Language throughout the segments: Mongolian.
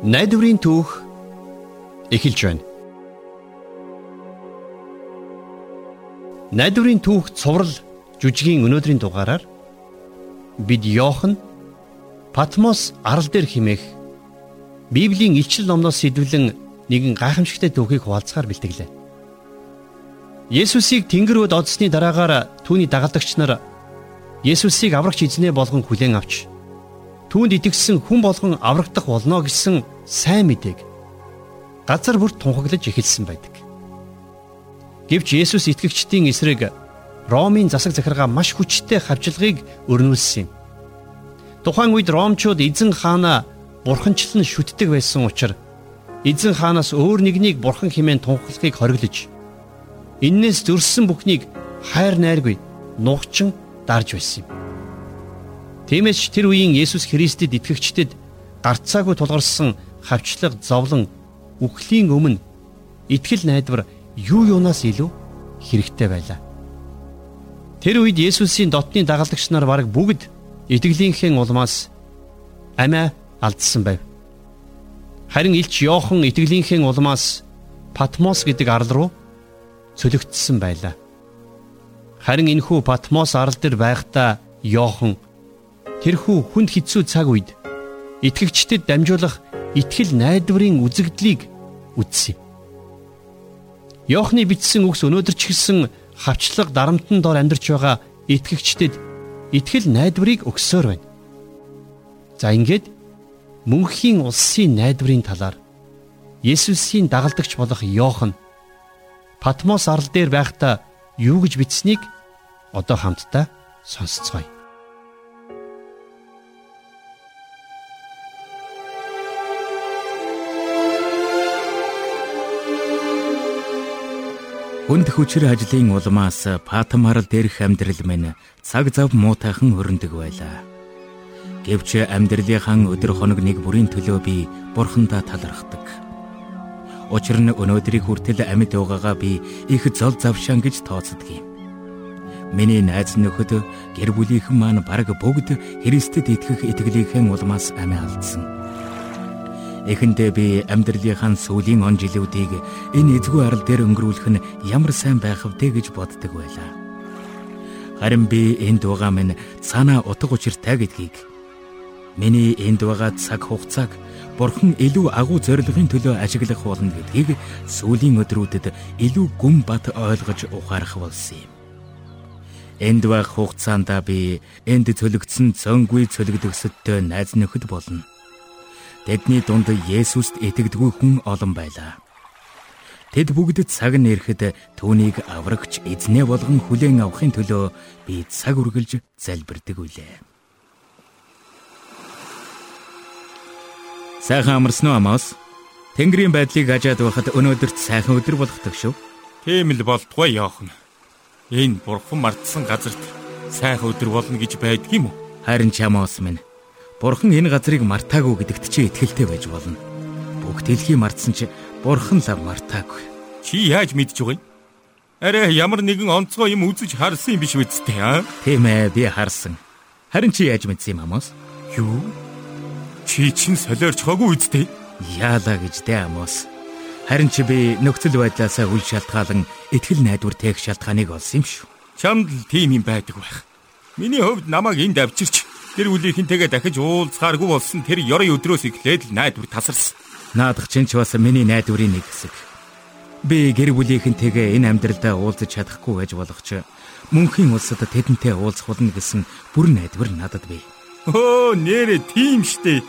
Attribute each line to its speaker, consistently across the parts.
Speaker 1: Найдварын түүх эхэлж байна. Найдварын түүх цуврал жүжигийн өнөөдрийн дугаараар бид Йохан Патмос арал дээр химээх Библийн илчил номноос сэдвлэн нэгэн гайхамшигтай түүхийг хуваалцахаар бэлтгэлээ. Есүсийг Тэнгэр өд одсны дараагаар түүний дагалдагч нар Есүсийг аврагч эзнээ болгон хүлээн авч түүнд итгэсэн хүн болгон аврагдах болно гэсэн сайн мэдээг газар бүрт тунхаглаж эхэлсэн байдаг. Гэвч Есүс итгэгчдийн эсрэг Ромын засаг захиргаа маш хүчтэй хавчлагыг өрнүүлсэн юм. Тухайн үед Ромчууд эзэн хаана бурханчлан шүтдэг байсан учраас эзэн хаанаас өөр нэгнийг бурхан хэмээн тунхаглахыг хориглож эннээс зөрссөн бүхнийг хайр найргүй нухчин дарж байсан юм. Тиймээс тэр үеийн Есүс Христэд итгэгчдэд гарцаагүй тулгарсан хавчлаг зовлон үхлийн өмнө итгэл найдвар юу юунаас илүү хэрэгтэй байлаа. Тэр үед Есүсийн дотны дагалдагч нар бараг бүгд итгэлийнхээ улмаас амиа алдсан байв. Харин Илч Йохан итгэлийнхээ улмаас Патмос гэдэг арал руу цөлөгдсөн байлаа. Харин энэхүү Патмос арал дээр байхдаа Йохан тэрхүү хүнд хэцүү цаг үед итгэгчдэд дамжуулах итгэл найдварын үзэгдлийг үзсэн юм. Йохны бичсэн үгс өнөөдөр ч гэсэн хавчлаг дарамтан дор амьдарч байгаа итгэгчдэд итгэл найдварыг өгсөөр байна. За ингээд мөнхийн улсын найдварын талаар Есүсийн дагалдагч болох Йохан Патмос арал дээр байхдаа юу гэж бичсэнийг одоо хамтдаа сонсцгоё.
Speaker 2: Хүнд хүчээр ажлын улмаас Патмарл дээрх амьдрал минь цаг зав муутайхан хөрөндөг байлаа. Гэвч амьдралынхан өдөр хоног нэг бүрийн төлөө би бурхандаа талархдаг. Учир нь өнөөдрийг хүртэл амьд байгаагаа би их зол завшаан гэж тооцдог юм. Миний найз нөхөд гэр бүлийнхэн маань бараг бүгд Христэд итгэх итгэлийнхэн улмаас амиа алдсан. Эхэндээ би амьдралынхаа сүүлийн он жилүүдийг энэ эзгүй арал дээр өнгөрүүлэх нь ямар сайн байх вэ гэж боддог байлаа. Харин би энд байгаа минь цаанаа утга учиртай гэдгийг миний энд байгаа цаг хугацааг Бурхан илүү агуу зорилгын төлөө ажиглах болно гэдгийг сүүлийн өдрүүдэд илүү гүн бат ойлгож ухаарах болсон юм. Энд байх хугацаанд би энд цөлөгдсөн цонгүй цөлөгдөгсөдтэй найз нөхөд болно. Тэдний дунд Есүст итгэдэггүй хүн олон байлаа. Тэд бүгд цаг нь ирэхэд түүнийг аврагч эзнээ болгон хүлээн авахын төлөө би цаг үргэлж залбирдаг үлээ. Сайхан амарсан уу Амос? Тэнгэрийн байдлыг ажаад байхад өнөөдөрт сайхан өдөр болгодог шүү.
Speaker 3: Тийм л болтугай яахан. Энэ бурхан мартсан газарт сайхан өдөр болно гэж байдгийм үү?
Speaker 2: Харин ч Амос минь Бурхан энэ газрыг мартаагүй гэдэгт чи итгэлтэй байж болно. Бүх дэлхий мартсан ч Бурхан л мартаагүй.
Speaker 3: Чи яаж мэдж байгаа юм? Арай ямар нэгэн онцгой юм үзэж харсан юм биш үсттэй аа?
Speaker 2: Тийм ээ, би харсан. Харин чи яаж мэдсэн юм Амос?
Speaker 3: Юу? Чи чин солиорч хаагүй үсттэй?
Speaker 2: Яалаа гэж дээ Амос. Харин чи би нөхцөл байдлаасаа үл шалтгаалan итгэл найдвар тээх шалтгааныг олсон юм шүү.
Speaker 3: Чамд л тийм юм байдаг байх. Миний хувьд намайг энд авчирч Тэр үлийнхэнтэйгээ дахиж уулзахааргүй болсон тэр ёрын өдрөөс эхлээд л найдвар тасарсан.
Speaker 2: Наадах чинь ч бас миний найдварын нэг хэсэг. Би гэр бүлийнхэнтэйгээ энэ амьдралдаа уулзах чадахгүй байж болох ч мөнхийн улсад тэдэнтэй уулзах болно гэсэн бүр найдвар надад бий.
Speaker 3: Өө нэрэ тийм штэ.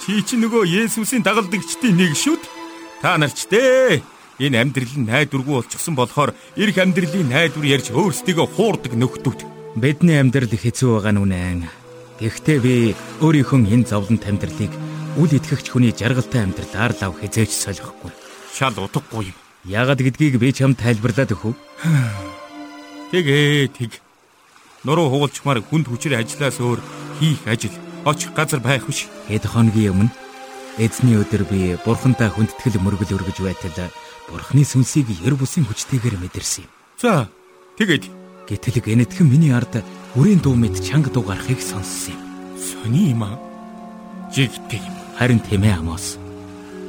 Speaker 3: Чи чи нөгөө Есүсийн дагалдагчдын нэг шүт. Та нар ч дээ энэ амьдрал нь найдваргүй болчихсон болохоор эрх амьдралын найдвар ярьж өөрсдийгөө хуурдаг нөхдүүд.
Speaker 2: Бидний амьдрал хэцүү байгаа нүнэн Гэхдээ би өөрийнхөө энэ зовлон амьдралыг үл итгэгч хүний жаргалтай амьдралаар лав хизээч солихгүй.
Speaker 3: Шал утгагүй юм.
Speaker 2: Яагад гэдгийг би чамд тайлбарлаад өгөх үү?
Speaker 3: Тэгээ тэг. Нуруу хугалчмаар хүнд хүчээр ажиллаас өөр хийх ажил очих газар байх биш.
Speaker 2: Хэд хоногийн өмнө эзний өдөр би бурхантай хүндэтгэл мөргөл өргөж байтал бурхны сүнсийг ер бусын хүчтэйгээр мэдэрсэн юм.
Speaker 3: За тэгээд
Speaker 2: гэтэл гэнэтхэн миний ард үрийн дуу мэд чанга дуу гарахыг сонссон юм.
Speaker 3: Сони юм аа. Жигтэй юм.
Speaker 2: Харин тийм ээ Амос.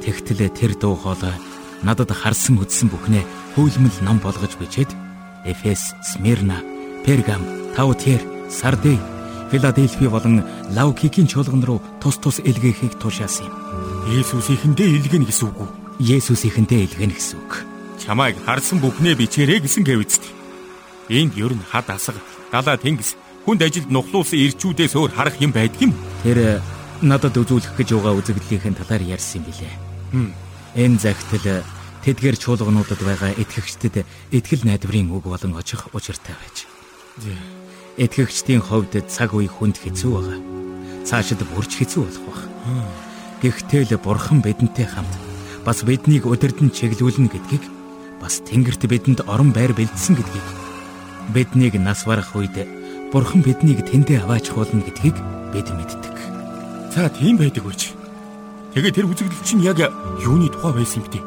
Speaker 2: Тэгтэл тэр дуу хоолой надад харсан үдсэн бүхнээ хөөлмөл ном болгож бичээд Эфес, Смирна, Пергам, Таутер, Сардей, Филадельфи болон Лаукикийн чуулган руу тус тус илгээхийг тушаасан юм.
Speaker 3: Есүс ихэндээ илгэнэ гэсэн үг үү?
Speaker 2: Есүс ихэндээ илгэнэ гэсэн үг.
Speaker 3: Чамайг харсан бүхнээ бичээрэй гэсэн гэвэцтэй. Энд ер нь хад асга, далаа тэнгис, хүнд ажилд нухлуулсан ирчүүдээс өөр харах юм байдг юм.
Speaker 2: Тэр надад үзүүлэх гэж байгаа үзэгдлийнхэн талаар ярьсан юм билээ. Энэ загтал тэдгээр чуулгануудад байгаа итгэгчдэд итгэл найдварын үг болон очих учиртай байж. Итгэгчдийн хувьд цаг үе хүнд хэцүү байгаа. Цаашид бүрч хэцүү болох баг. Гэхдээ л бурхан бидэнтэй хамт бас биднийг өдөрдөн чиглүүлнэ гэдгийг бас Тэнгэрт бидэнд орон байр бэлдсэн гэдгийг биднийг нас барах үед бурхан биднийг тэндээ аваачихуулна гэдгийг бид мэддэг.
Speaker 3: За тийм байдаг үуч. Тэгээ тэр үзэгдэл чинь яг юуны тухай байсан юм бэ?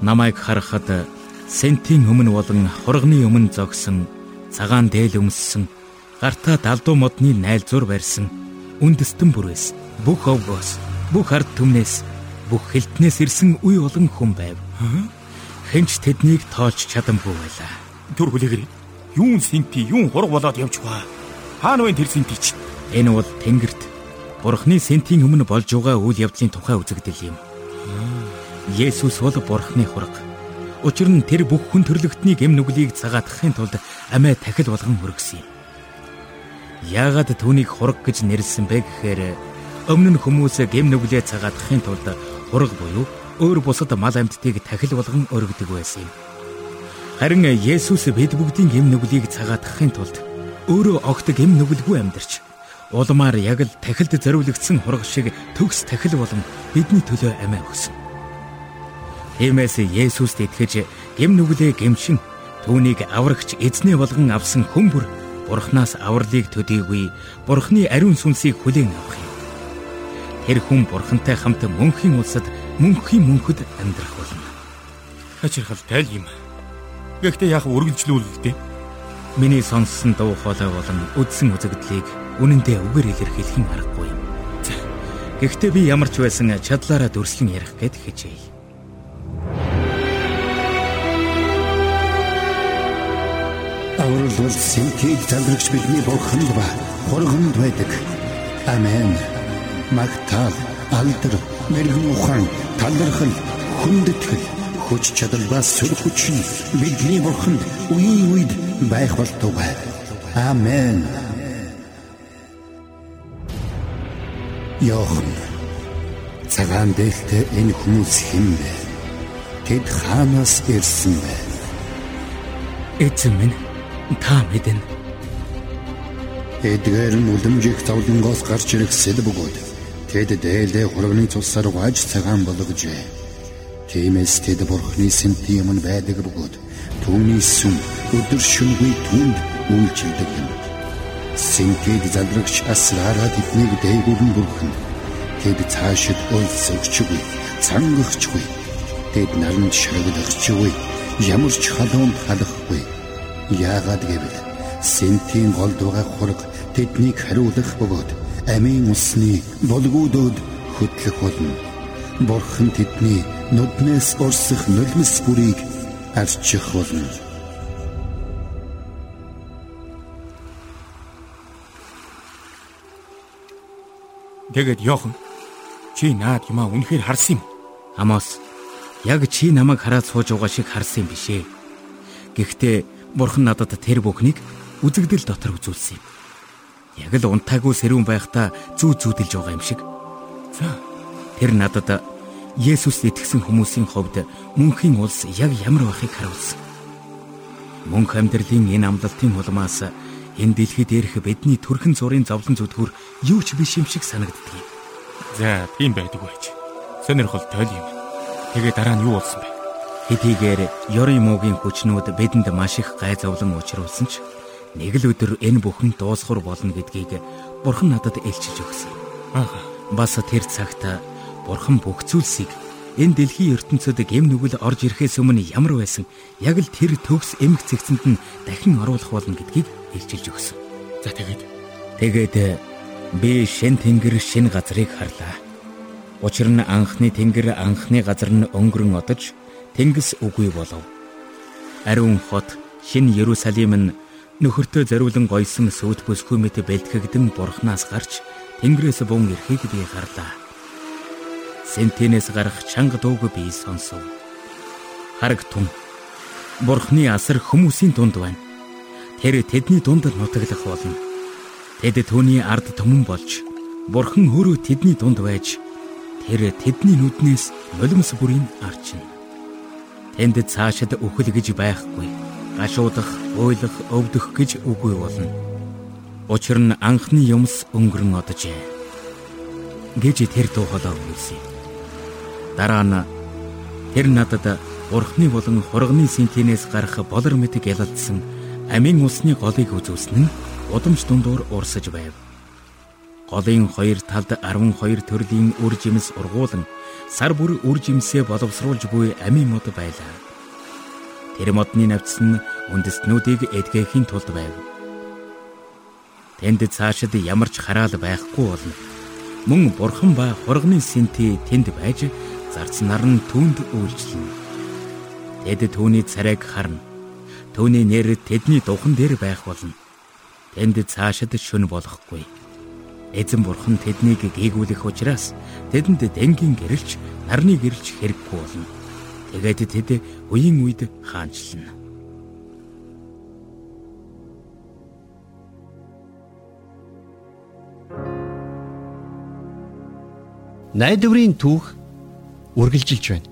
Speaker 2: Намайг харахад сентийн өмнө болон хурганы өмнө зогсон цагаан дээл өмссөн гартаа далдуу модны найлзуур барьсан үндэстэн бүрээс бүх овгоос бүх ард түмнээс бүх хилтнээс ирсэн үе олон хүн байв. Хэнч тэднийг тоолж чадамгүй байлаа.
Speaker 3: Түр хүлээгэр юун синти юун хург болоод явж байгаа. Хаана вэ тэр синти ч?
Speaker 2: Энэ бол Тэнгэрт Бурхны сентийн өмнө болж байгаа үйл явдлын тухай үзэгдэл юм. Есүс бол Бурхны хург. Учир нь тэр бүх хүн төрлөختний гэм нүглийг цагаатгахын тулд амиа тахил болгон хөргсөн юм. Яагаад түүнийг хург гэж нэрлсэн бэ гэхээр өмнө нь хүмүүс гэм нүглээ цагаатгахын тулд хург буюу өөр бусад мал амьтдыг тахил болгон өргөдөг байсан юм. Харин Есүс бид бүгдийн гэм нүглийг цагаатгахын тулд өөрөө огт гэм нүгэлгүй амьдарч улмаар яг л тахилд зориулагдсан хург шиг төгс тахил болон бидний төлөө амиа өгсөн. Тиймээс Есүст итгэж гэм нүглээ гэмшин түүнийг аврагч эзнээ болгон авсан хүн бүр Бурханаас авралыг төдийгүй Бурханы ариун сүнсийг хүлээн авах юм. Тэр хүн Бурхантай хамт мөнхийн улсад мөнхийн мөнхөд амьдрах болно.
Speaker 3: Хачирхал тайл юм. Гэхдээ яг үргэлжлүүлэлтэй.
Speaker 2: Миний сонссон дуу хоолой болон үдсэн үзэгдлийг үнэндээ үгээр илэрхийлэх нь аргагүй. Гэхдээ би ямар ч байсан чадлаараа дүрслэн ярих гээд хичээе.
Speaker 4: Аврал сэнтийг залрагч бидний бурханд ба хурганд байдаг. Амен. Магтаал, алдар, мэрэгэн ухаан, талархал, хүндэтгэл, хүч чадал ба сүр хүч нь бидний бурханд үеийн үед байх болтугай. Амен. Йохан цагаан дээлтэй энэ хүмүүс хэн бэ? Тэд хаанаас ирсэн бэ?
Speaker 2: Эзэн минь та мэдэн.
Speaker 4: Эдгээр нь үлэмжих зовлонгоос гарч ирэх сэл бөгөөд тэд дээлээ хурганы цусаар угааж цагаан болгожээ. Тиймээс тэд бурхны сэнти юм байдаг бөгөөд түүний сүм өдөр шөнөгүй түнд үйлчилдэг юм. Сэнтиг залрагч асраараа тэднийг дээгүүрэн бүрхэн. Тэд цаашид өлсөгчгүй, цангахчгүй. Тэд наранд шарагдахчгүй, ямар ч халуунд халахгүй Яагаад гэвэл сентийн голд байгаа хург тэднийг хариулах бөгөөд амийн усны булгуудад хөтлөх болно. Бурхан тэдний нүднээс урсах нулимс бүрийг арчих болно.
Speaker 3: Тэгээд Йохан чи наад юмаа үнэхээр харсан юм.
Speaker 2: Амос яг чи намайг хараад сууж байгаа шиг харсан юм бишээ. Гэхдээ Бурхан надад тэр бүхнийг үзэгдэл дотор үзүүлсэн юм. Яг л унтаагүй сэрүүн байхдаа зүү зүүдэлж байгаа юм шиг.
Speaker 3: За
Speaker 2: тэр надад Есүст итгэсэн хүмүүсийн хувьд мөнхийн улс яг ямар байхыг харуулсан. Мөнх амьдралын энэ амлалтын улмаас энэ дэлхийд ирэх бидний төрхөн зургийн зовлон зүтгүр юу ч биш юм шиг санагддаг.
Speaker 3: За тийм байдаг байж. Сонирхол тойл юм. Тэгээ дараа нь юу болсон бэ?
Speaker 2: Хэдийгээр ёрын муугийн хүчнүүд бидэнд маш их гай зовлон учруулсан ч нэг л өдөр энэ бүхэн дуусхур болно гэдгийг Бурхан надад илчилж өгсөн.
Speaker 3: Аа.
Speaker 2: Бас тэр цагт Бурхан бүх зүйлсийг энэ дэлхийн ертөнцид гэм нүгэл орж ирэхээс өмнө ямар байсан яг л тэр төгс эмх цэгцэнд нь дахин оруулах болно гэдгийг илчилж өгсөн.
Speaker 3: За тэгээд
Speaker 2: тэгээд би шин тэнгэр шин газрыг харлаа. Учир нь анхны тэнгэр анхны газар нь өнгөрөн одож тэнгис үгүй болов. Ариун хот шин Ерүсалим нь нөхөртөө зориулан гойсон сүйт бүсгүй мэт бэлтгэгдэн бурхнаас гарч тэнгэрээс бун ирэхийг би гарлаа. Сентенээс гарах чанга дууг би сонсов. Харагтун. Бурхны асар хүмүүсийн дунд байна. Тэр тэдний дунд нутаглах болно. Тэд түүний ард түмэн болж Бурхан өөрөө тэдний дунд байж тэр тэдний нүднээс нулимс бүрийн арчна. Тэнд цаашид үхэл гэж байхгүй. Гашуудах, уйлах, өвдөх гэж үгүй болно. Учир нь анхны юмс өнгөрөн оджээ. гэж тэр дуу хоолой хэлсэн. Дараа нь тэр надад Бурхны болон хурганы синтенээс гарах болор мэт гялалдсан амийн усны голыг үзүүлсэн нь удамж дундуур урсаж байв. Голын хоёр талд 12 төрлийн үр жимс ургуулan сар бүр үр жимсээ боловсруулж буй амийн мод байлаа. Тэр модны навц нь үндэстнүүдийг эдгэхийн тулд байв. Тэнд цаашид ямар ч хараал байхгүй болно. Мөн бурхан ба хурганы синти тэнд байж зарцнаар нь түнд үйлчлэнэ. Тэд түүний царайг харна Төвний нэр тэдний духан дээр байх болно. Тэнд цаашид шүн болохгүй. Эзэн бурхан тэднийг гээгүүлэх учраас тэдэнд дэнгийн гэрэлч, нарны гэрэлч хэрэггүй болно. Тэгээд тэд үеийн үед хаанчлана.
Speaker 1: Найдварын түүх үргэлжилж байна.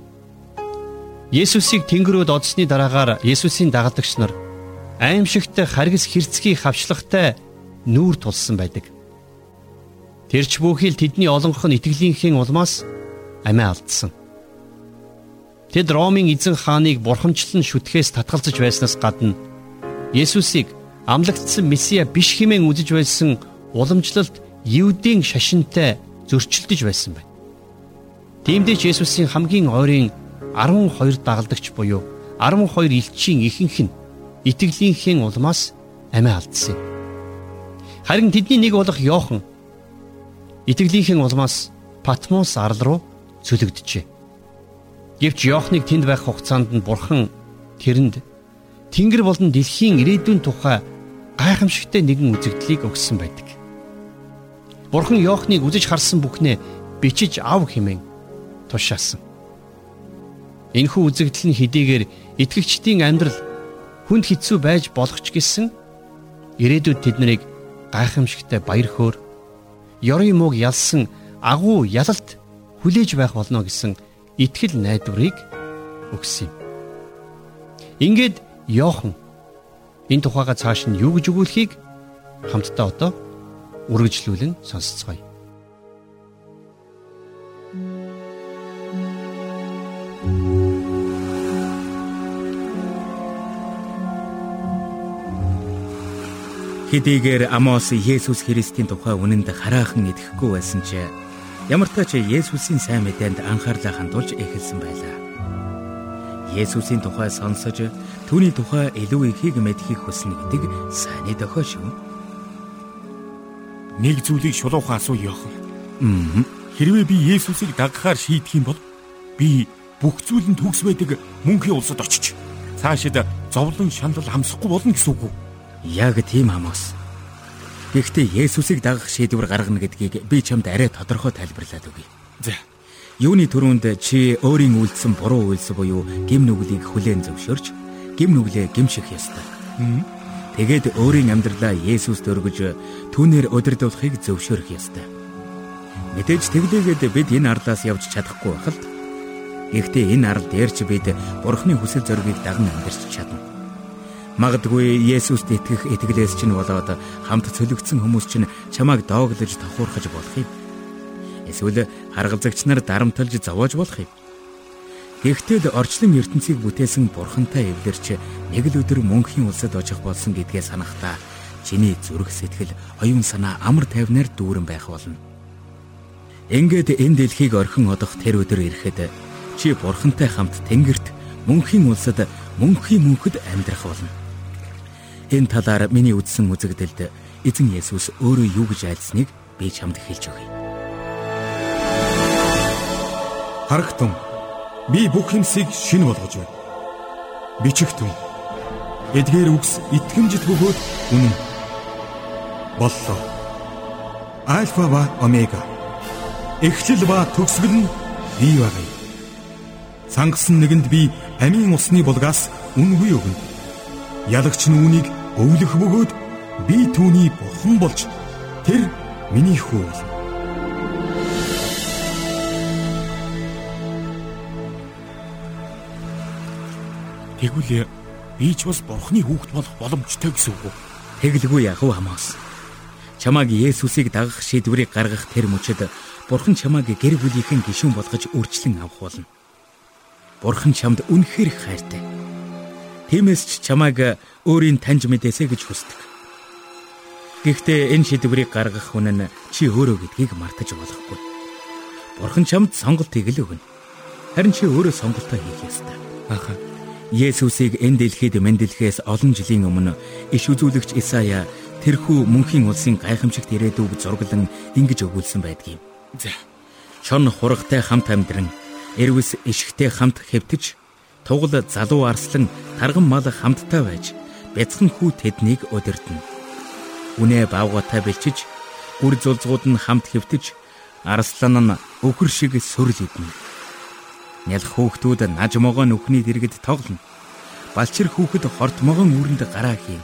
Speaker 1: Есүсийг тэнгэрүүд одсны дараагаар Есүсийн дагалдагч нар аимшигт харгас хэрцгий хавчлагтай нүүр тулсан байдаг. Тэрч бүхий л тэдний олонх нь итгэлийнхээ улмаас амиа алдсан. Тэд Ромын эзэн хааныг бурхамчлан шүтгэхээс татгалзаж байснаас гадна Есүсийг амлагдсан месиа биш хэмээн үзэж байсан уламжлалт Евдийн шашинтай зөрчилдөж байсан байна. Тиймдээ ч Есүсийн хамгийн ойрын 12 дагалдагч буюу 12 элчийн ихэнх нь итгэлийнхээ улмаас амиа алдсан. Харин тэдний нэг болох Йохан итгэлийнхээ улмаас Патмос арал руу цөлөгдөжээ. Гэвч Йоханыг тэнд байх хугацаанд нь Бурхан тэрэнд Тэнгэр болон дэлхийн ирээдүйн тухай гайхамшигтай нэгэн үзэгдлийг өгсөн байдаг. Бурхан Йоханыг үзэж харсан бүхнээ бичиж ав хэмээн тушаасан. Энэхүү үзэгдэл нь хэдийгээр итгэгчдийн амьдрал хүнд хэцүү байж болох ч гэсэн ирээдүйд тэднийг гайхамшигтай баяр хөөр ёрын мууг ялсан агуу ялалт хүлээж байх болно гэсэн итгэл найдварыг өгсөн юм. Ингээд Йохан энэ тухайга цааш нь юу гэж өгүүлэхийг хамтдаа одоо үргэлжлүүлэн сонсцгоё.
Speaker 2: Хэдийгээр Амос Есүс Христийн тухай үнэнд хараахан итгэхгүй байсан ч ямар ч тач Есүсийн сайн мэдээнд анхаарлаа хандуулж эхэлсэн байлаа. Есүсийн тухай сонсож түүний тухай илүү ихийг мэдхийг хүснэ гэдэг сайнны дохио шүү.
Speaker 3: Нэг зүйлийг шулуухан асуу Йохан. Хэрвээ би Есүсийг дагахаар шийдэх юм бол би бүх зүйл нь төгс байдаг мөнхийн улсад очиж цаашид зовлон шанал хамсахгүй болно гэсэн үг үү?
Speaker 2: Яг тийм хамаас. Гэхдээ Есүсийг дагах шийдвэр гаргана гэдгийг би чамд арай тодорхой тайлбарлаад өгье.
Speaker 3: За.
Speaker 2: Юуны төрөнд чи өөрийн үйлдсэн буруу үйлс буюу гим нүглийг хүлээн зөвшөөрч гим нүглээ гимших ёстой. Тэгээд өөрийн амьдралаа Есүст өргөж түүнээр удирдуулахыг зөвшөөрөх ёстой. Мэдээж тэглээгээд бид энэ арлаас явж чадахгүй байхад. Гэхдээ энэ арал дээр ч бид Бурхны хүсэл зоригийг даган амьдарч чадна. Магадгүй Есүст итгэх итгэлээс чинь болоод хамт цөлөгдсөн хүмүүс чинь чамайг дооглож тохуурхаж болох юм. Эсвэл харгалзагч нар дарамтлж зовоож болох юм. Гэхдээ орчлон ертөнцийг бүтээсэн бурхантай эвлэрч нэг л өдөр мөнхийн улсад очих болсон гэдгээ санахдаа чиний зүрх сэтгэл оюун санаа амар тайвнаар дүүрэн байх болно. Ингээд энэ дэлхийг орхин одох тэр өдөр ирэхэд чи бурхантай хамт тэнгэрт мөнхийн улсад мөнхийн мөнхөд амьдрах болно. Энэ талаар миний үздсэн үзэгдэлд эзэн Есүс өөрөө юу гэж айлсныг би чамд хэлж өгье.
Speaker 3: Харагтун би бүх юмсыг шин болгож байна. Бичигтэн эдгээр үгс итгэмжит бөгөөд үнэн. Боллоо. Альфа ба омега. Эхлэл ба төгсгөл нь бий юм. Сангасан нэгэнд би амийн усны булгаас үнгүй өгнө. Ялагч нь үүнийг өвлөх бөгөөд би түүний бурхан болж тэр миний хүү болно. Тэгвэл би ч бас бурхны хүүхэд болох боломжтой гэсэн үг үү?
Speaker 2: Тэглгүй яах вэ хамаас? Чамааг Есүсийг дагах шийдвэрийг гаргах тэр мөчөд бурхан чамааг гэр бүлийнхэн гишүүн болгож өөрчлөн авах болно. Бурхан чамд үнэхээр хайртай. Тиймээс ч чамааг өөрийн таньж мэдээсэй гэж хүсдэг. Гэхдээ энэ шийдвэрийг гаргах хүн нь чи өөрөө гэдгийг мартаж болохгүй. Бурхан чамд сонголтыг л өгнө. Харин чи өөрөө сонголтоо хийх ёстой.
Speaker 3: Ахаа
Speaker 2: Есүсийг энэ дэлхийд мэндэлхээс олон жилийн өмнө иш үзүүлэгч Исая тэрхүү мөнхийн улсын гайхамшигт ирээдүг зураглан ингэж өгүүлсэн байдгийг.
Speaker 3: За.
Speaker 2: Шон хурагтай хамт амьдран, эрвэс ишгтэй хамт хэвтэж, тугал залуу арслан тарган мал хамттай байж, бяцхан хүү тэднийг удирдна. Үнэ бавгатай бэлчиж, үр зулзгууд нь хамт хэвтэж, арслан нь өхөр шиг сүрл идэнэ Нялх хүүхдүүд наж могоо нүхний дэргэд тоглоно. Балчир хүүхэд хорт могон үүрэнд гараа хийн.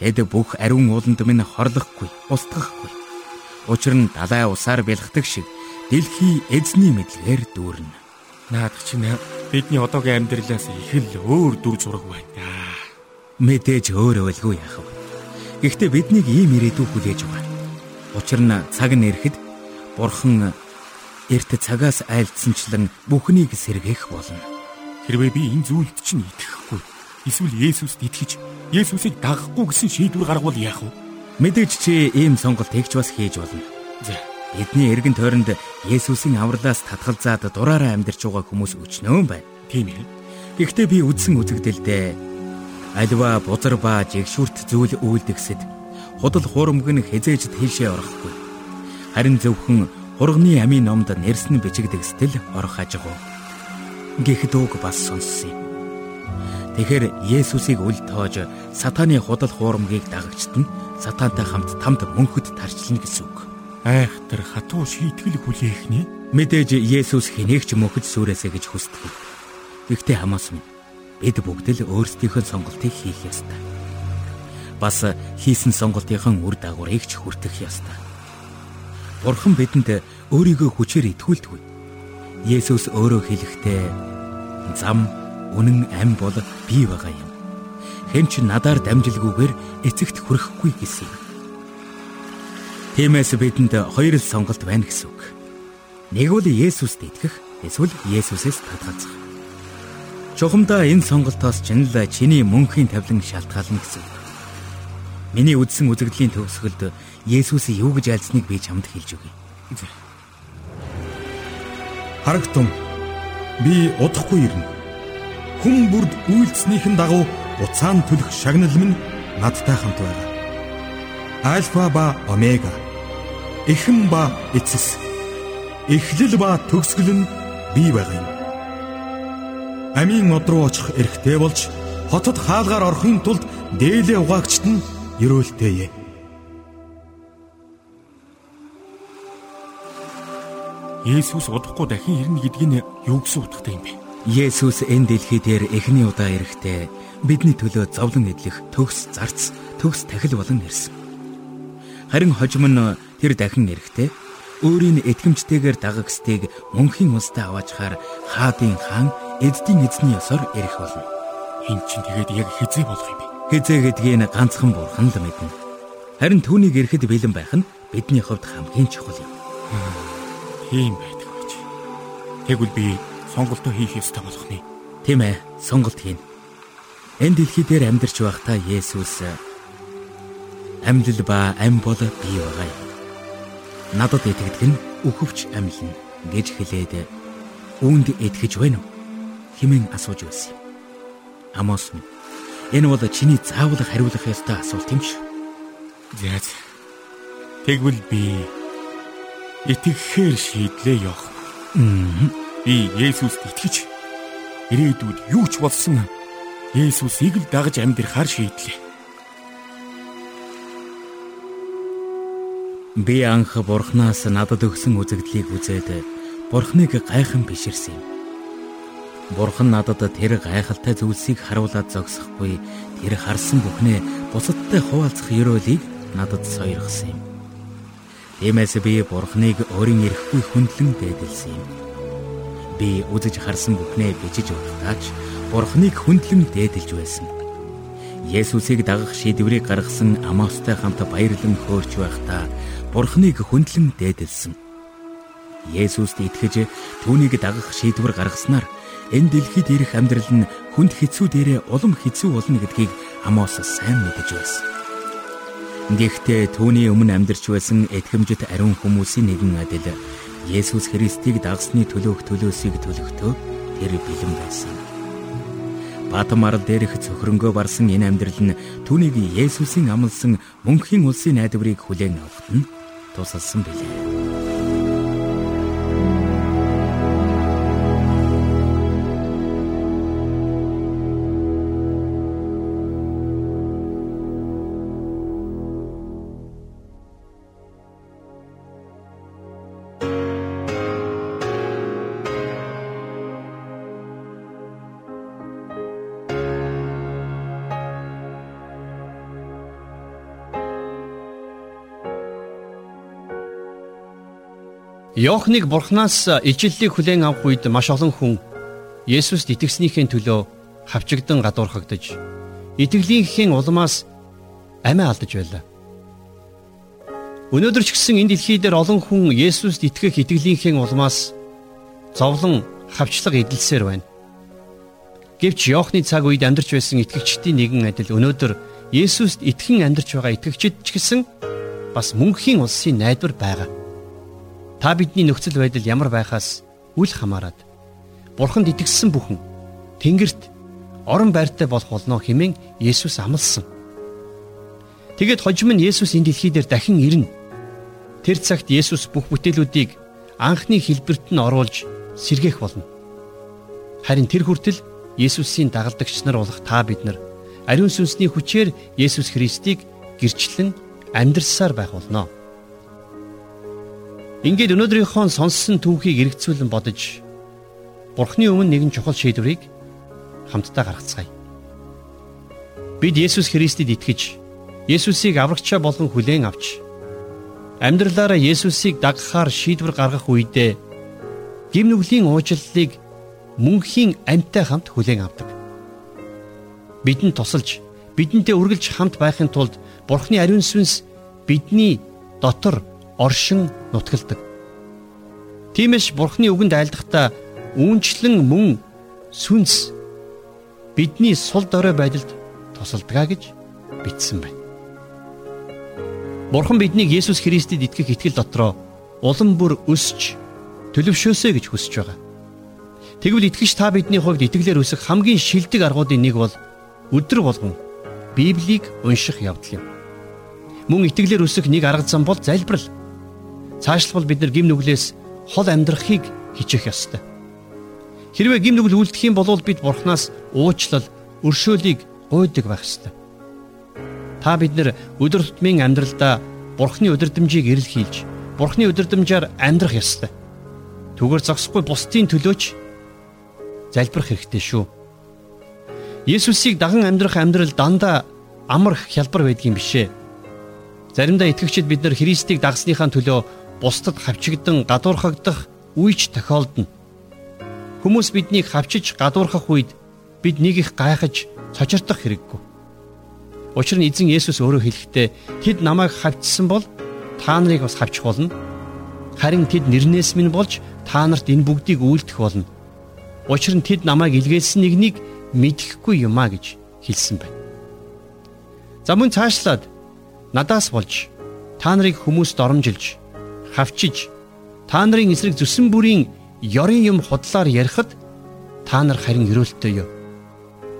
Speaker 2: Тэд бүх ариун ууланд минь хорлохгүй, устгахгүй. Учир нь далай усаар бэлгдэг шиг дэлхий эзний мэдлэгээр дүүрнэ.
Speaker 3: Наадах чинь бидний одоогийн амьдралаас их л өөр дүр зураг байна.
Speaker 2: Мэдээж өөр өвлгүй яах вэ? Гэхдээ биднийг ийм ирээдүй хүлээж байгаа. Учир нь цаг нь ирэхэд бурхан эрт цагаас айлдсанчлан бүхнийг сэргээх болно.
Speaker 3: Хэрвээ би энэ зүйлд чинь итгэхгүй эсвэл Есүст итгэж Есүсийг дагахгүй гэсэн шийдвэр гаргавал яах вэ?
Speaker 2: Мэдээж чи ийм сонголт хийгч бас хийж болно.
Speaker 3: За
Speaker 2: бидний эргэн тойронд Есүсийн авралаас татгалзаад дураараа амьдарч байгаа хүмүүс өчнөө байна.
Speaker 3: Тийм ээ.
Speaker 2: Гэхдээ би үдсэн үзэгдэлдээ альва бузар ба жигшүрт зүйл үйлдэгсэд худал хуурмаг нь хизээж тийшээ орохгүй. Харин зөвхөн Хурганы амийн номд нэрсэн бичигдэг стэл орох ажиг. Гэх дүүг бас сонссон юм. Тэгэхэр Есүсийг үл тоож сатааны худал хуурмгийг дагагчд нь сатантай хамт тамд мөнхөд тарчлна гэсэн үг.
Speaker 3: Айхтар хатуу шийтгэл хүлээх нэ?
Speaker 2: Мэдээж Есүс хэнээгч мөнхөд сүрээсэ гэж хүсдэг. Гэхдээ хамаас минь бид бүгд л өөрсдийнхөө сонголтыг хийх ёстой. Бас хийсэн сонголтынхан үр дагаврыг ч хүртэх ёстой. Бурхан бидэнд өөрийгөө хүчээр итгүүлдэг. Есүс өөрөө хэлэхдээ зам үнэн ам бол би байгаа юм. Хэн ч надаар дамжилгүйгээр эцэгт хүрэхгүй гэсэн юм. Тиймээс бидэнд хоёр л сонголт байна гэсэн үг. Нэг бол Есүст итгэх, эсвэл Есүсээс татгалзах. Чухамдаа энэ сонголтоос ч нь л чиний мөнхийн тавлан шалтгаална гэсэн үг. Миний үдсэн үзэгдлийн төгсгөлд Есүс юу гэж альцныг би чамд хэлж өгье.
Speaker 3: Харагтун би удахгүй ирнэ. Хүн бүрд үйлцснийхэн дагуу уцаан төлөх шагнал минь надтай хамт байгаа. Альфа ба омега. Эхэм ба эцэс. Эхлэл ба төгсгөл нь би байгаа юм. Амийн мод руу очих эрхтэй болж хотод хаалгаар орохын тулд дээлээ угаагчд нь ерөөлтэйе. Есүс удахгүй дахин ирнэ гэдг нь юу гэсэн утгатай юм бэ?
Speaker 2: Есүс энэ дэлхий дээр эхний удаа ирэхдээ бидний төлөө зовлон эдлэх төгс зарц, төгс тахил болон ирсэн. Харин хожим нь тэр дахин ирэхдээ өөрийн итгэмжтэйгээр дагагсдыг мөнхийн улстай аваачаар хаадын хаан эддийн эзний ёсоор ирэх болно.
Speaker 3: Энд чинь тэгээд яг хизээ болох юм бэ?
Speaker 2: Хизээ гэдгийг ганцхан бурхан л мэднэ. Харин түүнийг ирэхэд бэлэн байх нь бидний хувьд хамгийн чухал юм.
Speaker 3: Тийм байдаг гэж. Тэгвэл би сонголтоо хийх ёстой болох нь.
Speaker 2: Тийм ээ, сонголт хийн. Энэ дэлхий дээр амьдарч байхдаа Есүс амьлал ба ам бол би байгаа юм. Надад итгэдэг нь өхөвч амьлна гэж хэлээд үүнд итгэж байна уу? хэмээн асууж байсан юм. Амос минь Энэ бол чиний заавал хариулах ёстой асуулт юм шүү.
Speaker 3: Зяаз. Тэгвэл би итгэхээр шийдлээ явах. Би Есүст итгэж ирээдүйд юу ч болсон Есүсийг л дагаж амьдрахаар шийдлээ.
Speaker 2: Би анх Бурханаас надад өгсөн үзэгдлийг үзээд Бурханыг гайхан биширсэн юм. Бурхан надад тэр гайхалтай зүйлсийг харуулад зогсохгүй тэр харсан бүхнээ бусадтай хуваалцах ёроолыг надад сойрхсан юм. Тиймээс би Бурханыг өөрийн ирэхгүй хүндлэн дээдэлсэн юм. Би үзэж харсан бүхнээ бичиж удаач Бурханыг хүндлэн дээдэлж байсан. Есүсийг дагах шийдвэрийг гаргасан Амостой хамт баярлан хөөрч байхдаа Бурхныг хүндлэн дээдэлсэн. Есүст итгэж түүнийг дагах шийдвэр гаргаснаар энэ дэлхийд ирэх амьдрал нь хүнд хэцүү дээрээ улам хэцүү болно гэдгийг Амос сайн мэдэж байсан. Гэхдээ түүний өмнө амьдарч байсан этгэмжит ариун хүмүүсийн нэгэн адил Есүс Христийг дагсны төлөөх төлөөсийг төлөхдөө тэр бэлэн байсан. Батмар дээрх цөхрөнгөө барсан энэ амьдрал нь түүнийг Есүсийн амлсан мөнхийн улсын найдварыг хүлээн авахт нь тусалсан билээ.
Speaker 1: Йохныг Бурханаас ижиллийг хүлээн авах үед маш олон хүн Есүст итгэснийхээ төлөө хавчигдан гадуурхагдж итгэлийнхээ улмаас амиа алдаж байлаа. Өнөөдөр ч гэсэн энэ дэлхий дээр олон хүн Есүст итгэх итгэлийнхээ улмаас зовлон хавчлага эдэлсээр байна. Гэвч Йохны цаг үед амьдарч байсан итгэгчдийн нэгэн адил өнөөдөр Есүст итгэн амьдарч байгаа итгэгчид ч гэсэн бас мөнхийн улсын найдвар байгаа. Та бидний нөхцөл байдал ямар байхаас үл хамааран Бурханд итгэсэн бүхэн Тэнгэрт орон байртай болох болно хэмээн Есүс амласан. Тэгэд хожим нь Есүс энэ дэлхий дээр дахин ирнэ. Тэр цагт Есүс бүх бүтээлүүдийг анхны хэлбэрт нь оруулж сэргээх болно. Харин тэр хүртэл Есүсийн дагалдагч нар болох та бид нар ариун сүнсний хүчээр Есүс Христийг гэрчлэн амьдрсаар байх болно. Ингээд өнөөдрийнхөө сонссон түүхийг эргэцүүлэн бодож Бурхны өмнө нэгэн чухал шийдвэрийг хамтдаа гаргацгаая. Бид Есүс Христэд итгэж Есүсийг аврагчаа болгон хүлээн авч амьдралаараа Есүсийг дагахаар шийдвэр гаргах үедээ гим нүглийн уучлалыг мөнхийн амьтай хамт хүлээн авдаг. Бидэнд тусалж, бидэнтэй үргэлж хамт байхын тулд Бурхны ариун сүнс бидний дотор оршин нутгалдаг. Тиймээс Бурхны үгэнд айлдахдаа үүнчлэн мөн сүнс бидний сул дорой байдалд тусалдгаа гэж бичсэн байна. Бурхан биднийг Есүс Христэд итгэх итгэл дотроо улам бүр өсч төлөвшөөсэй гэж хүсэж байгаа. Тэгвэл итгэж та бидний хувьд итгэлээр өсөх хамгийн шилдэг аргуудын нэг бол өдөр болгон Библийг унших явдал юм. Мөн итгэлээр өсөх нэг арга зам бол залбирал. Цаашлбал бид нар гим нүглээс хол амьдрахыг хичээх ёстой. Хэрвээ гим нүгэл үлдэх юм бол бид Бурханаас уучлал, өршөөлийг гуйдаг байх ёстой. Та бид нар өдөр тутмын амьдралдаа Бурхны өдөрдмжийг эрэл хийлж, Бурхны өдөрдмжаар амьдрах ёстой. Түгээр зогсохгүй бусдын төлөөч залбирах хэрэгтэй шүү. Есүсийг даган амьдрах амьдрал дандаа амар хялбар байдгийн бишээ. Заримдаа итгэгчид бид нар Христийг дагсныхаа төлөө бусдад хавчигдан гадуурхагдах үеч тохиолдно. Хүмүүс биднийг хавчиж гадуурхах үед бид нэг их гайхаж цочирдох хэрэггүй. Учир нь эзэн Есүс өөрөө хэлэхдээ тэд намайг хавчсан бол та нарыг бас хавчих болно. Харин тэд нэрнээс минь болж та нарт энэ бүгдийг үйлдэх болно. Учир нь тэд намайг илгээсэн нэгнийг мэдэхгүй юмаа гэж хэлсэн байна. За мөн цаашлаад надаас болж та нарыг хүмүүст оромжилж хавчиж та нарын эсрэг зүсэн бүрийн ёрын юм худлаар ярихад та нар харин өрөөлтөө юу.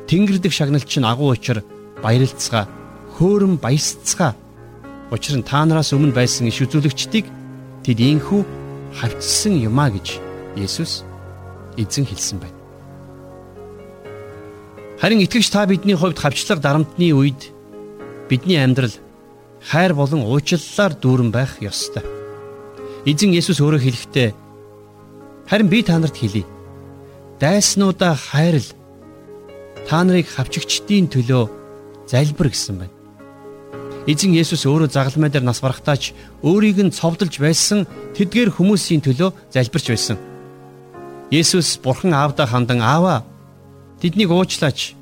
Speaker 1: Тэнгэрдэг шагналч нь агуу учир баярлцгаа хөөрөн баясцгаа. Учир нь та нараас өмнө байсан иш үзүүлэгчдийг тэд ийхүү хавчсан юмаа гэж Есүс эзэн хэлсэн байна. Харин итгэгч та бидний хувьд хавчлаг дарамтны үед бидний амьдрал хайр болон уучлалаар дүүрэн байх ёстой. Эзэн Есүс өөрөө хэлэхдээ харин би та нарт хэлье. Дайснуудаа хайрл та нарыг хавчигчдийн төлөө залбир гэсэн байна. Эзэн Есүс өөрөө загалмай дээр нас барахтаач өөрийг нь цовдолж байсан тэдгээр хүмүүсийн төлөө залбирч байсан. Есүс Бурхан Аавда хандан Аава Тэднийг уучлаач.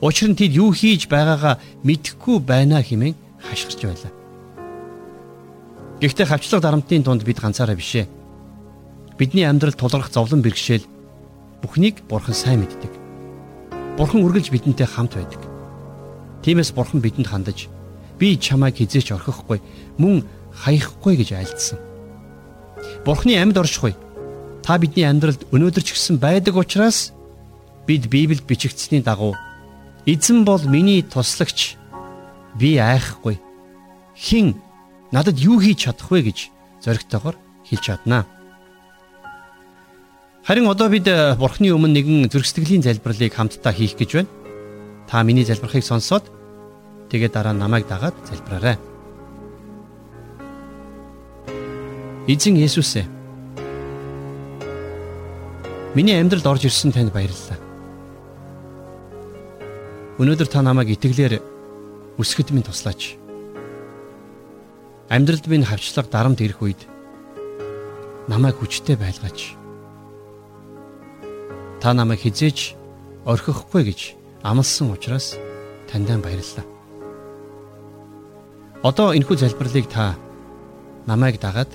Speaker 1: Учир нь тэд юу хийж байгаагаа мэдэхгүй байна хэмээн хашгирч байлаа. Гэхдээ хавчлаг дарамтны дунд бид ганцаараа бишээ. Бидний амьдрал тулгарх зовлон бэрхшээл бүхнийг Бурхан сайн мэддэг. Бурхан үргэлж бидэнтэй хамт байдаг. Тиймээс Бурхан бидэнд хандаж би чамайг хизээч орхихгүй мөн хаяхгүй гэж айлдсан. Бурханы амьд оршихгүй. Та бидний амьдралд өнөөдөр ч гэсэн байдаг учраас бид Библиэд бичигдсэний дагуу эзэн бол миний туслагч би айхгүй хин надад юу хийж чадах вэ гэж зоригтойгоор хэлж чаднаа. Харин одоо бид э, Бурхны өмнө нэгэн зөргсдглийн залбирлыг хамтдаа хийх гэж байна. Та миний залбирахыг сонсоод тэгээд дараа намайг дагаад залбираарай. Эзэн Есүс ээ. Миний амьдралд орж ирсэн танд баярлалаа. Өнөөдөр та намайг итгэлээр өсгөд минь туслаач. Амьдралд минь хавчлаг дарамт ирэх үед намайг хүчтэй байлгаач. Та намайг хизээж орхихгүй гэж амласан учраас таньдаа баярлалаа. Одоо энэхүү залбирлыг та намайг дагаад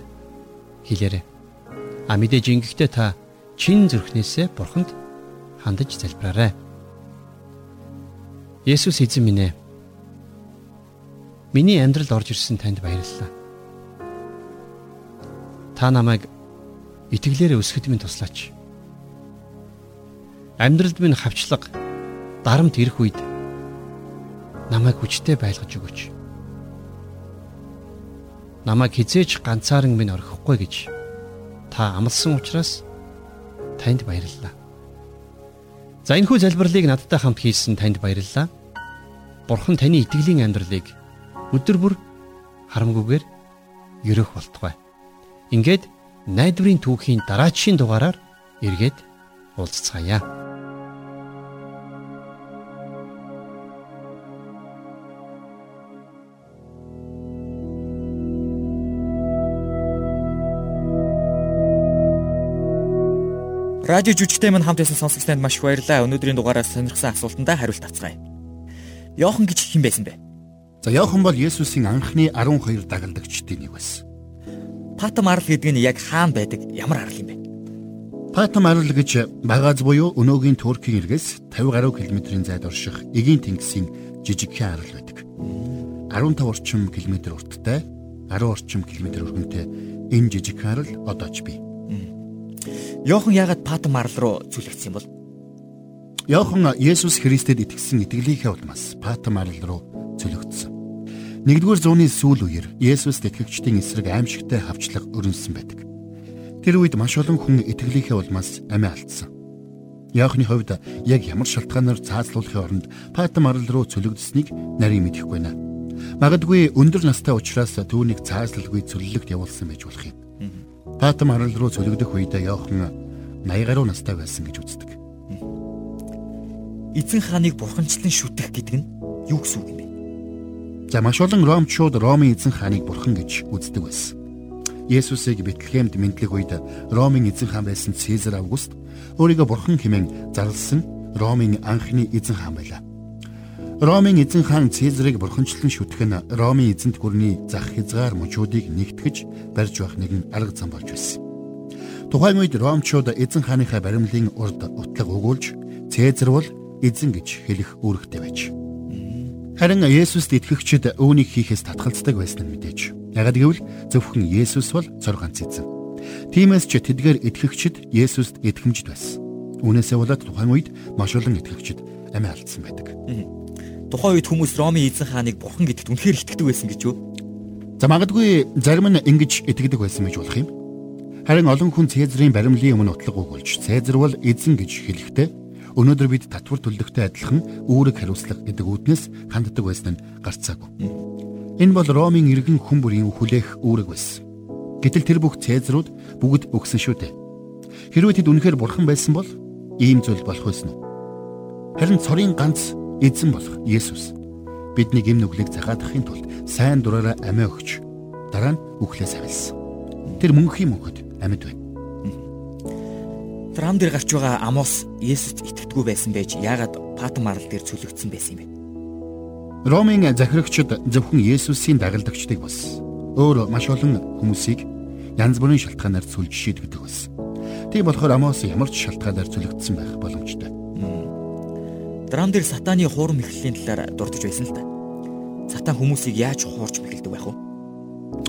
Speaker 1: хэлээрэй. А мэдээж ингэхдээ та чин зүрхнээсээ бурханд хандаж залбираарай. Есүс эзэн минь ээ. Миний амьдралд орж ирсэн танд баярлалаа. Та намайг итгэлээр өсгөд минь туслаач. Амьдралд минь хавчлаг дарамт ирэх үед намайг хүчтэй байлгаж өгөөч. Намайг хизээж ганцааран минь орхихгүй гэж та амласан учраас танд баярлалаа. За энэхүү залбирлыг надтай хамт хийсэн танд баярлалаа. Бурхан таны итгэлийн амьдралыг өдөр бүр харамгүйгээр ерөөх болтугай. Ингээд найдварын түүхийн дараачийн дугаараар эргээд уулзцаая.
Speaker 2: Радио жүжигтэй мань хамт байсан сонсогч танд маш их баярлалаа. Өнөөдрийн дугаараас сонирхсан асуултандаа хариулт авцгаая. Йохан гэж хэн байсан бэ?
Speaker 4: За Йохан бол Есүсийн анхны 12 дагалдагчдын нэг байсан.
Speaker 2: Патам арал гэдэг нь яг хаан байдаг ямар арал юм бэ?
Speaker 4: Патам арал гэж багааз буюу өнөөгийн Туркийн эргээс 50 гаруй километрийн зайд орших эгийн тэнгисийн жижигхэн арал байдаг. 15 орчим километр урттай, 10 орчим километр өргөнтэй энэ жижигхэн арал одоо ч бий.
Speaker 2: Йохан яагаад Патм арал руу зүлэгдсэн бол?
Speaker 4: Йохан Есүс Христэд итгэсэн итгэлийнхээ улмаас Патм арал руу зүлэгдсэн. Нэгдүгээр зууны сүүл үеэр Есүст итгэгчдийн эсрэг аимшигтай хавчлага өрнөсөн байдаг. Тэр үед маш олон хүн итгэлийнхээ улмаас амиа алдсан. Яохны хувьд яг ямар шалтгаанаар цаазлуулахын оронд Патм арал руу цөлөгдсөнийг нарийн мэдэхгүй байна. Магадгүй өндөр настай учраас түүнийг цаазлалгүй цөллөгт явуулсан байж болох юм. Патам харал руу цөлөгдөх үедээ Йохан 80 гаруй настай байсан гэж үздэг.
Speaker 2: Эзэн хааныг бурханчлан шүтэх гэдэг нь юу гэсэн үг бэ?
Speaker 4: За маш олон ромчууд Ромын эзэн хааныг бурхан гэж үздэг байсан. Есүсийг Бэтлехемд мэдлэг үед Ромын эзэн хаан байсан Цэзар Август өөрийгөө бурхан хэмээн зарласан Ромын анхны эзэн хаан байлаа. Ромын эзэн хаан Цэзарыг бурханчлан шүтэх нь Ромын эзэнт гүрний зах хязгаар мужуудыг нэгтгэж барьж байх нэгэн арга зам болж байсан. Тухайн үед Ромчууд эзэн хааныхаа баримлын урд утлаг өгүүлж Цэзар бол эзэн гэж хэлэх үүрэгтэй байж. Харин Есүст итгэгчид үүнийг хийхээс татгалздаг байсан нь мэдээж. Ягаад гэвэл зөвхөн Есүс бол цор ганц эзэн. Тиймээс ч тэдгээр итгэгчид Есүст итгэмжд байсан. Үүнээсээ болоод тухайн үед маш олон итгэгчид амиа алдсан байдаг.
Speaker 2: Тухайн үед хүмүүс Ромын эзэн хааныг бурхан гэдэгт үнэхээр итгэдэг байсан гэж юу?
Speaker 4: За магадгүй зарим нь ингэж итгэдэг байсан гэж болох юм. Харин олон хүн Цэзрийн баримлын өмнө утлаг өгүүлж Цэзар бол эзэн гэж хэлэхдээ өнөөдөр бид татвар төлдөгтэй адилхан үүрэг хариуцлага гэдэг үднэс ханддаг байсан нь гарцаагүй. Энэ бол Ромын иргэн хүн бүрийн хүлээх үүрэг байсан. Гэтэл тэр бүх Цэзрууд бүгд өгсөн шүү дээ. Хэрвээ тэд үнэхээр бурхан байсан бол ийм зүйл болох байсан уу? Харин цорын ганц эзэн болох Есүс бидний гэм нүглийг загаадахын тулд сайн дураараа амиа өгч дараа нь үхлээс авилсан. Тэр мөнхийн мөнхөд амьд байна.
Speaker 2: Трам дээр гарч байгаа Амос Есүст итгэдэггүй байсан байж яагаад Патм арал дээр цөлөгдсөн байсан юм бэ?
Speaker 4: Ромын захирагчид зөвхөн Есүсийн дагалдагчдыг бас өөр маш олон хүмүүсийг янз бүрийн шалтгаанаар сүлж шийдвэдэг байсан. Тийм болохоор Амос ямар ч шалтгаанаар цөлөгдсөн байх боломжтой.
Speaker 2: Драм дээр сатааны хуурм эхлэлийн талаар дурдж байсан л та. Сатан хүмүүсийг яаж хуурч мэхэлдэг байх вэ?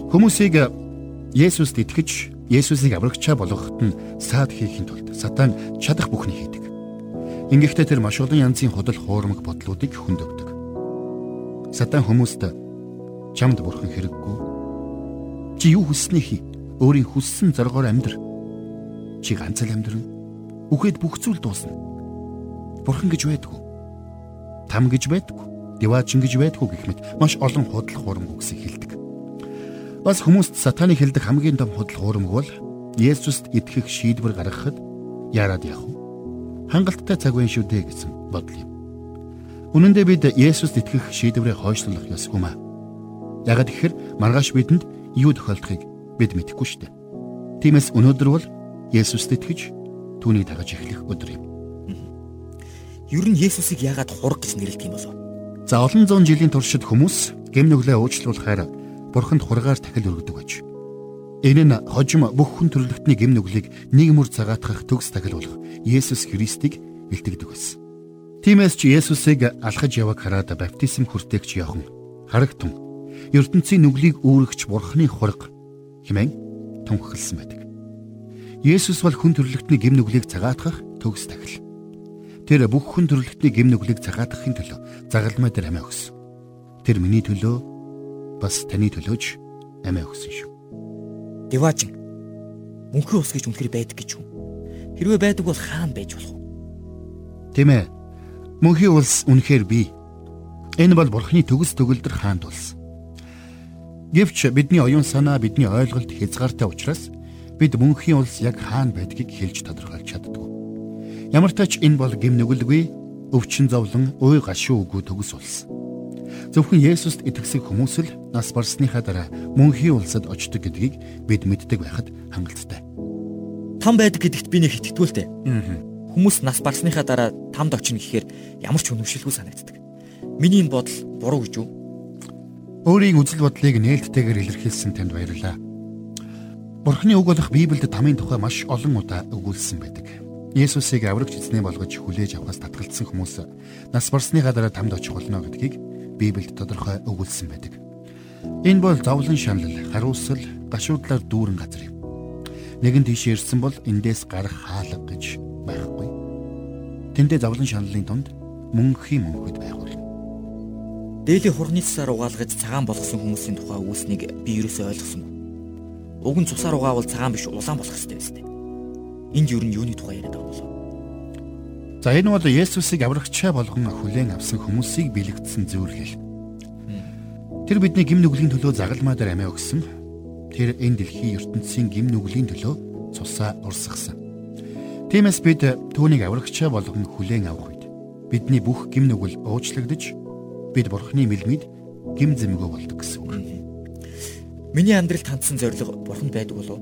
Speaker 4: Хүмүүсийг Есүст итгэж, Есүсийг аврагчаа болгоход нь саад хийхин тулд сатан чадах бүхнийг хийдэг. Ингэхдээ тэр маш олон янзын худал хуурмаг бодлуудыг хөндөгдөг. Сатан хүмүүст чамд бурхан хэрэггүй. Чи юу хүснээ хий. Өөрийн хүссэн зоргоор амьдр. Чи ганц л амьдрна. Үхээд бүх зүйл дуусна. Бурхан гэж байдгүй там гэж байдгүй, диваачин гэж байдгүй гэх мэт маш олон худал хуурмаг үгсийг хэлдэг. Бас хүмүүст сатаны хэлдэг хамгийн том худал хуурмаг бол Есүст итгэх шийдвэр гаргахад яарад явах вэ? Хангалттай цаг үе шүү дээ гэсэн бодол юм. Үнэн дээр бид Есүст итгэх шийдвэрээ хойшлуулах ёсгүй маа. Ягаад гэхээр маргааш бидэнд юу тохиолдохыг бид мэдэхгүй шүү дээ. Тиймээс өнөөдөр бол Есүст итгэж түүнийг дагаж эхлэх өдөр юм.
Speaker 2: Ер нь Есүсийг яагаад хураг гэж нэрлэдэг юм болов?
Speaker 4: За олон зуун жилийн туршид хүмүүс гэм нүглээ уучлуулахаар бурханд хургаар тахил өргөдөг аж. Энэ нь хожим бүх хүн төрөлхтний гэм нүглийг нэг мөр цагаатгах төгс тахил болох Есүс Христийг бэлтгэдэг байсан. Тиймээс ч Есүсийг алхаж яваг хараад баптизм хүртээгч Иохан харагтун ертөнцийн нүглийг үүрэгч бурхны хураг хэмээн тунхагласан байдаг. Есүс бол хүн төрөлхтний гэм нүглийг цагаатгах төгс тахил. Тэр бүх хүн төрөлхтний гэм нүглийг цагаатгахын төлөө загалмай дээр амиа өгсөн. Тэр миний төлөө бас таны төлөөж амиа өгсөн шүү.
Speaker 2: Деважин мөнхийн ус гэж үнэхээр байдаг гэж үү? Хэрвээ байдаг бол хаана байж болох вэ?
Speaker 4: Тийм ээ. Мөнхийн улс үнэхээр бий. Энэ бол бурхны төгс төгөлдөр хаанд улс. Гэвч бидний оюун санаа бидний ойлголт хязгаартай учраас бид мөнхийн улс яг хаана байдгийг хэлж тодорхойлж чаддгүй. Ямар ч тач энэ бол гим нүгэлгүй өвчин зовлон уй гашуу үгүй төгс улс. Зөвхөн Есүст итгэсэн хүмүүс л нас барсныхаа дараа мөнхийн улсад очдог гэдгийг бид мэддэг байхад хангалттай.
Speaker 2: Там байдаг гэдэгт би нэг итгэдэггүй Хүмүүс нас барсныхаа дараа тамд очино гэхээр ямар ч өнөвшилгүй санагддаг. Миний энэ бодол буруу гэж үү?
Speaker 4: Өөрийн үзэл бодлыг нээлттэйгээр илэрхийлсэн танд баярлалаа. Бурхны үг болох Библиэд тамийн тухай маш олон удаа өгүүлсэн байдаг. Есүсийг аврагч эзнээ болгож хүлээж авахаас татгалцсан хүмүүс нас барсныхаа дараа тамд очих болно гэдгийг Библиэд тодорхой өгүүлсэн байдаг. Энэ бол зовлон шанал, хариуцал, гашуудлаар дүүрэн газар юм. Нэгэн тийш ирсэн бол эндээс гарах хаалга гэж байхгүй. Тэндээ зовлон шаналлын тунд мөнхийн мөнхөд болно.
Speaker 2: Дээлийн хурны цасаар угаалгаж цагаан болгосон хүмүүсийн тухай үүснийг би ерөөсөө ойлгосон. Уг нь цусаар угаавал цагаан биш улаан болох хэрэгтэй байсан. Энд юу нь юуны тухай яриад байгаа болов?
Speaker 4: За энэ бол Есүсийг аврагчаа болгон хүлээн авсан хүмүүсийг бэлэгдсэн зөвлөл. Тэр бидний гим нүглийн төлөө загалмаа дээр амиа өгсөн. Тэр энэ дэлхийн ертөнцийн гим нүглийн төлөө цусаа урсгасан. Тиймээс бид түүнийг аврагчаа болгон хүлээн авах үед бидний бүх гим нүгэл уучлагдж бид бурхны мэлмид гим зэмгөө болдог гэсэн үг.
Speaker 2: Миний амьдралд хандсан зориг бурханд байдаг болов?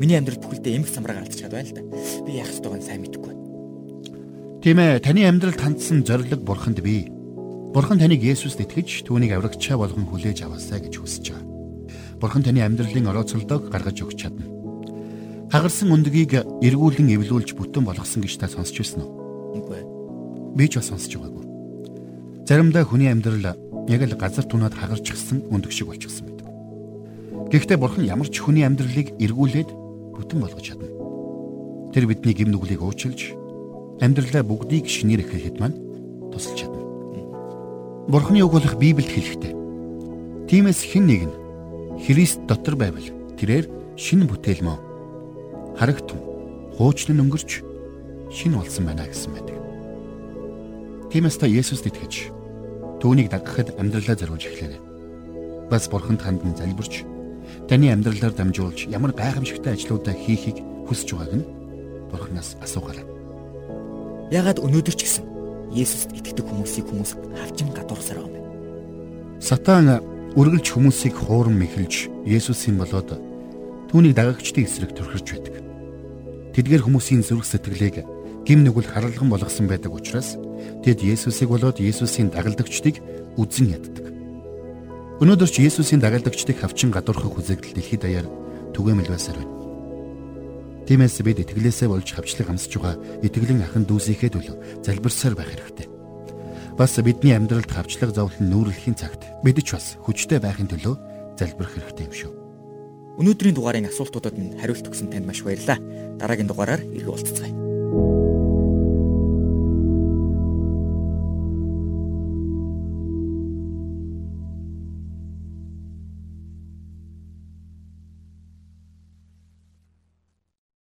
Speaker 2: Миний амьдрал бүхэлдээ эмх самраа алдчихад байна л да. Би яах ёстойг нь сайн мэдэхгүй.
Speaker 4: Тийм ээ, таны амьдралд хандсан зориг бурханд бий. Бурхан таныг Есүст итгэж түүнийг аврагчаа болгон хүлээж аваасаа гэж хүсэж байгаа. Бурхан таны амьдралын орооцолдоог гаргаж өгч чадна. Хагарсан өндгийг эргүүлэн эвлүүлж бүтэн болгосон гэж та сонсч байсан уу?
Speaker 2: Үгүй.
Speaker 4: Би ч бас сонсч байгаагүй. Заримдаа хүний амьдрал яг л газар түнад хагарчихсан өндөг шиг болчихсон байдаг. Гэхдээ бурхан ямар ч хүний амьдралыг эргүүлээд бүтэн болгож чадна. Тэр бидний гим нүглийг уучилж амьдралаа бүгдийг шинээр эхлэхэд маань тусалж чадна. Бурхны үг болох Библиэд хэлэхдээ Тимээс хэн нэг нь Христ дотор байвал тэрээр шинэ бүтээл мөн. харагтун хуучин нь өнгөрч шин болсон байна гэсэн байдаг. Тиймээс та Есүст итгэж түүнийг дагахад амьдралаа зориулж эхлээрэй. Бас бурханд хандан залбирч таны амьдралаар дамжуулж ямар гайхамшигтай ажлуудаа хийхийг хүсэж байгааг нь бурханаас асуугаарай.
Speaker 5: Ягаад өнөөдөр ч гэсэн Есүст итгэдэг хүмүүсийг хүмүүс хавчин гадуурсаар байгаа юм?
Speaker 4: Сатан үргэлж хүмүүсийг хууран мэхэлж Есүсийн болоод түүнийг дагагчдын эсрэг төрхөрч байдаг. Тэдгээр хүмүүсийн зүрх сэтгэлийг гим нүгэл харалган болгосон байдаг учраас тэд Есүсийг болоод Есүсийн дагалдагчдыг үзэн яддаг. Өнөөдөр ч Есүсийн дагалдагчдыг хавчин гадуурхах үзэгдэл дэлхийд даяар түгээмэл байсаар байна. Тиймээс бид итгэлээсээ болж хавчлаг амсж байгаа итгэлийн ахан дүүсийнхээ төлөө залбирсаар байх хэрэгтэй. Бас бидний амьдралд хавчлаг зовлон нүүрлэхийн цагт бид ч бас хүчтэй байхын төлөө залбирх хэрэгтэй юм шүү.
Speaker 5: Өнөөдрийн дугаарын асуултуудад нь хариулт өгсөн танд маш баярлалаа. Дараагийн дугаараар иргэ уулзцгаая.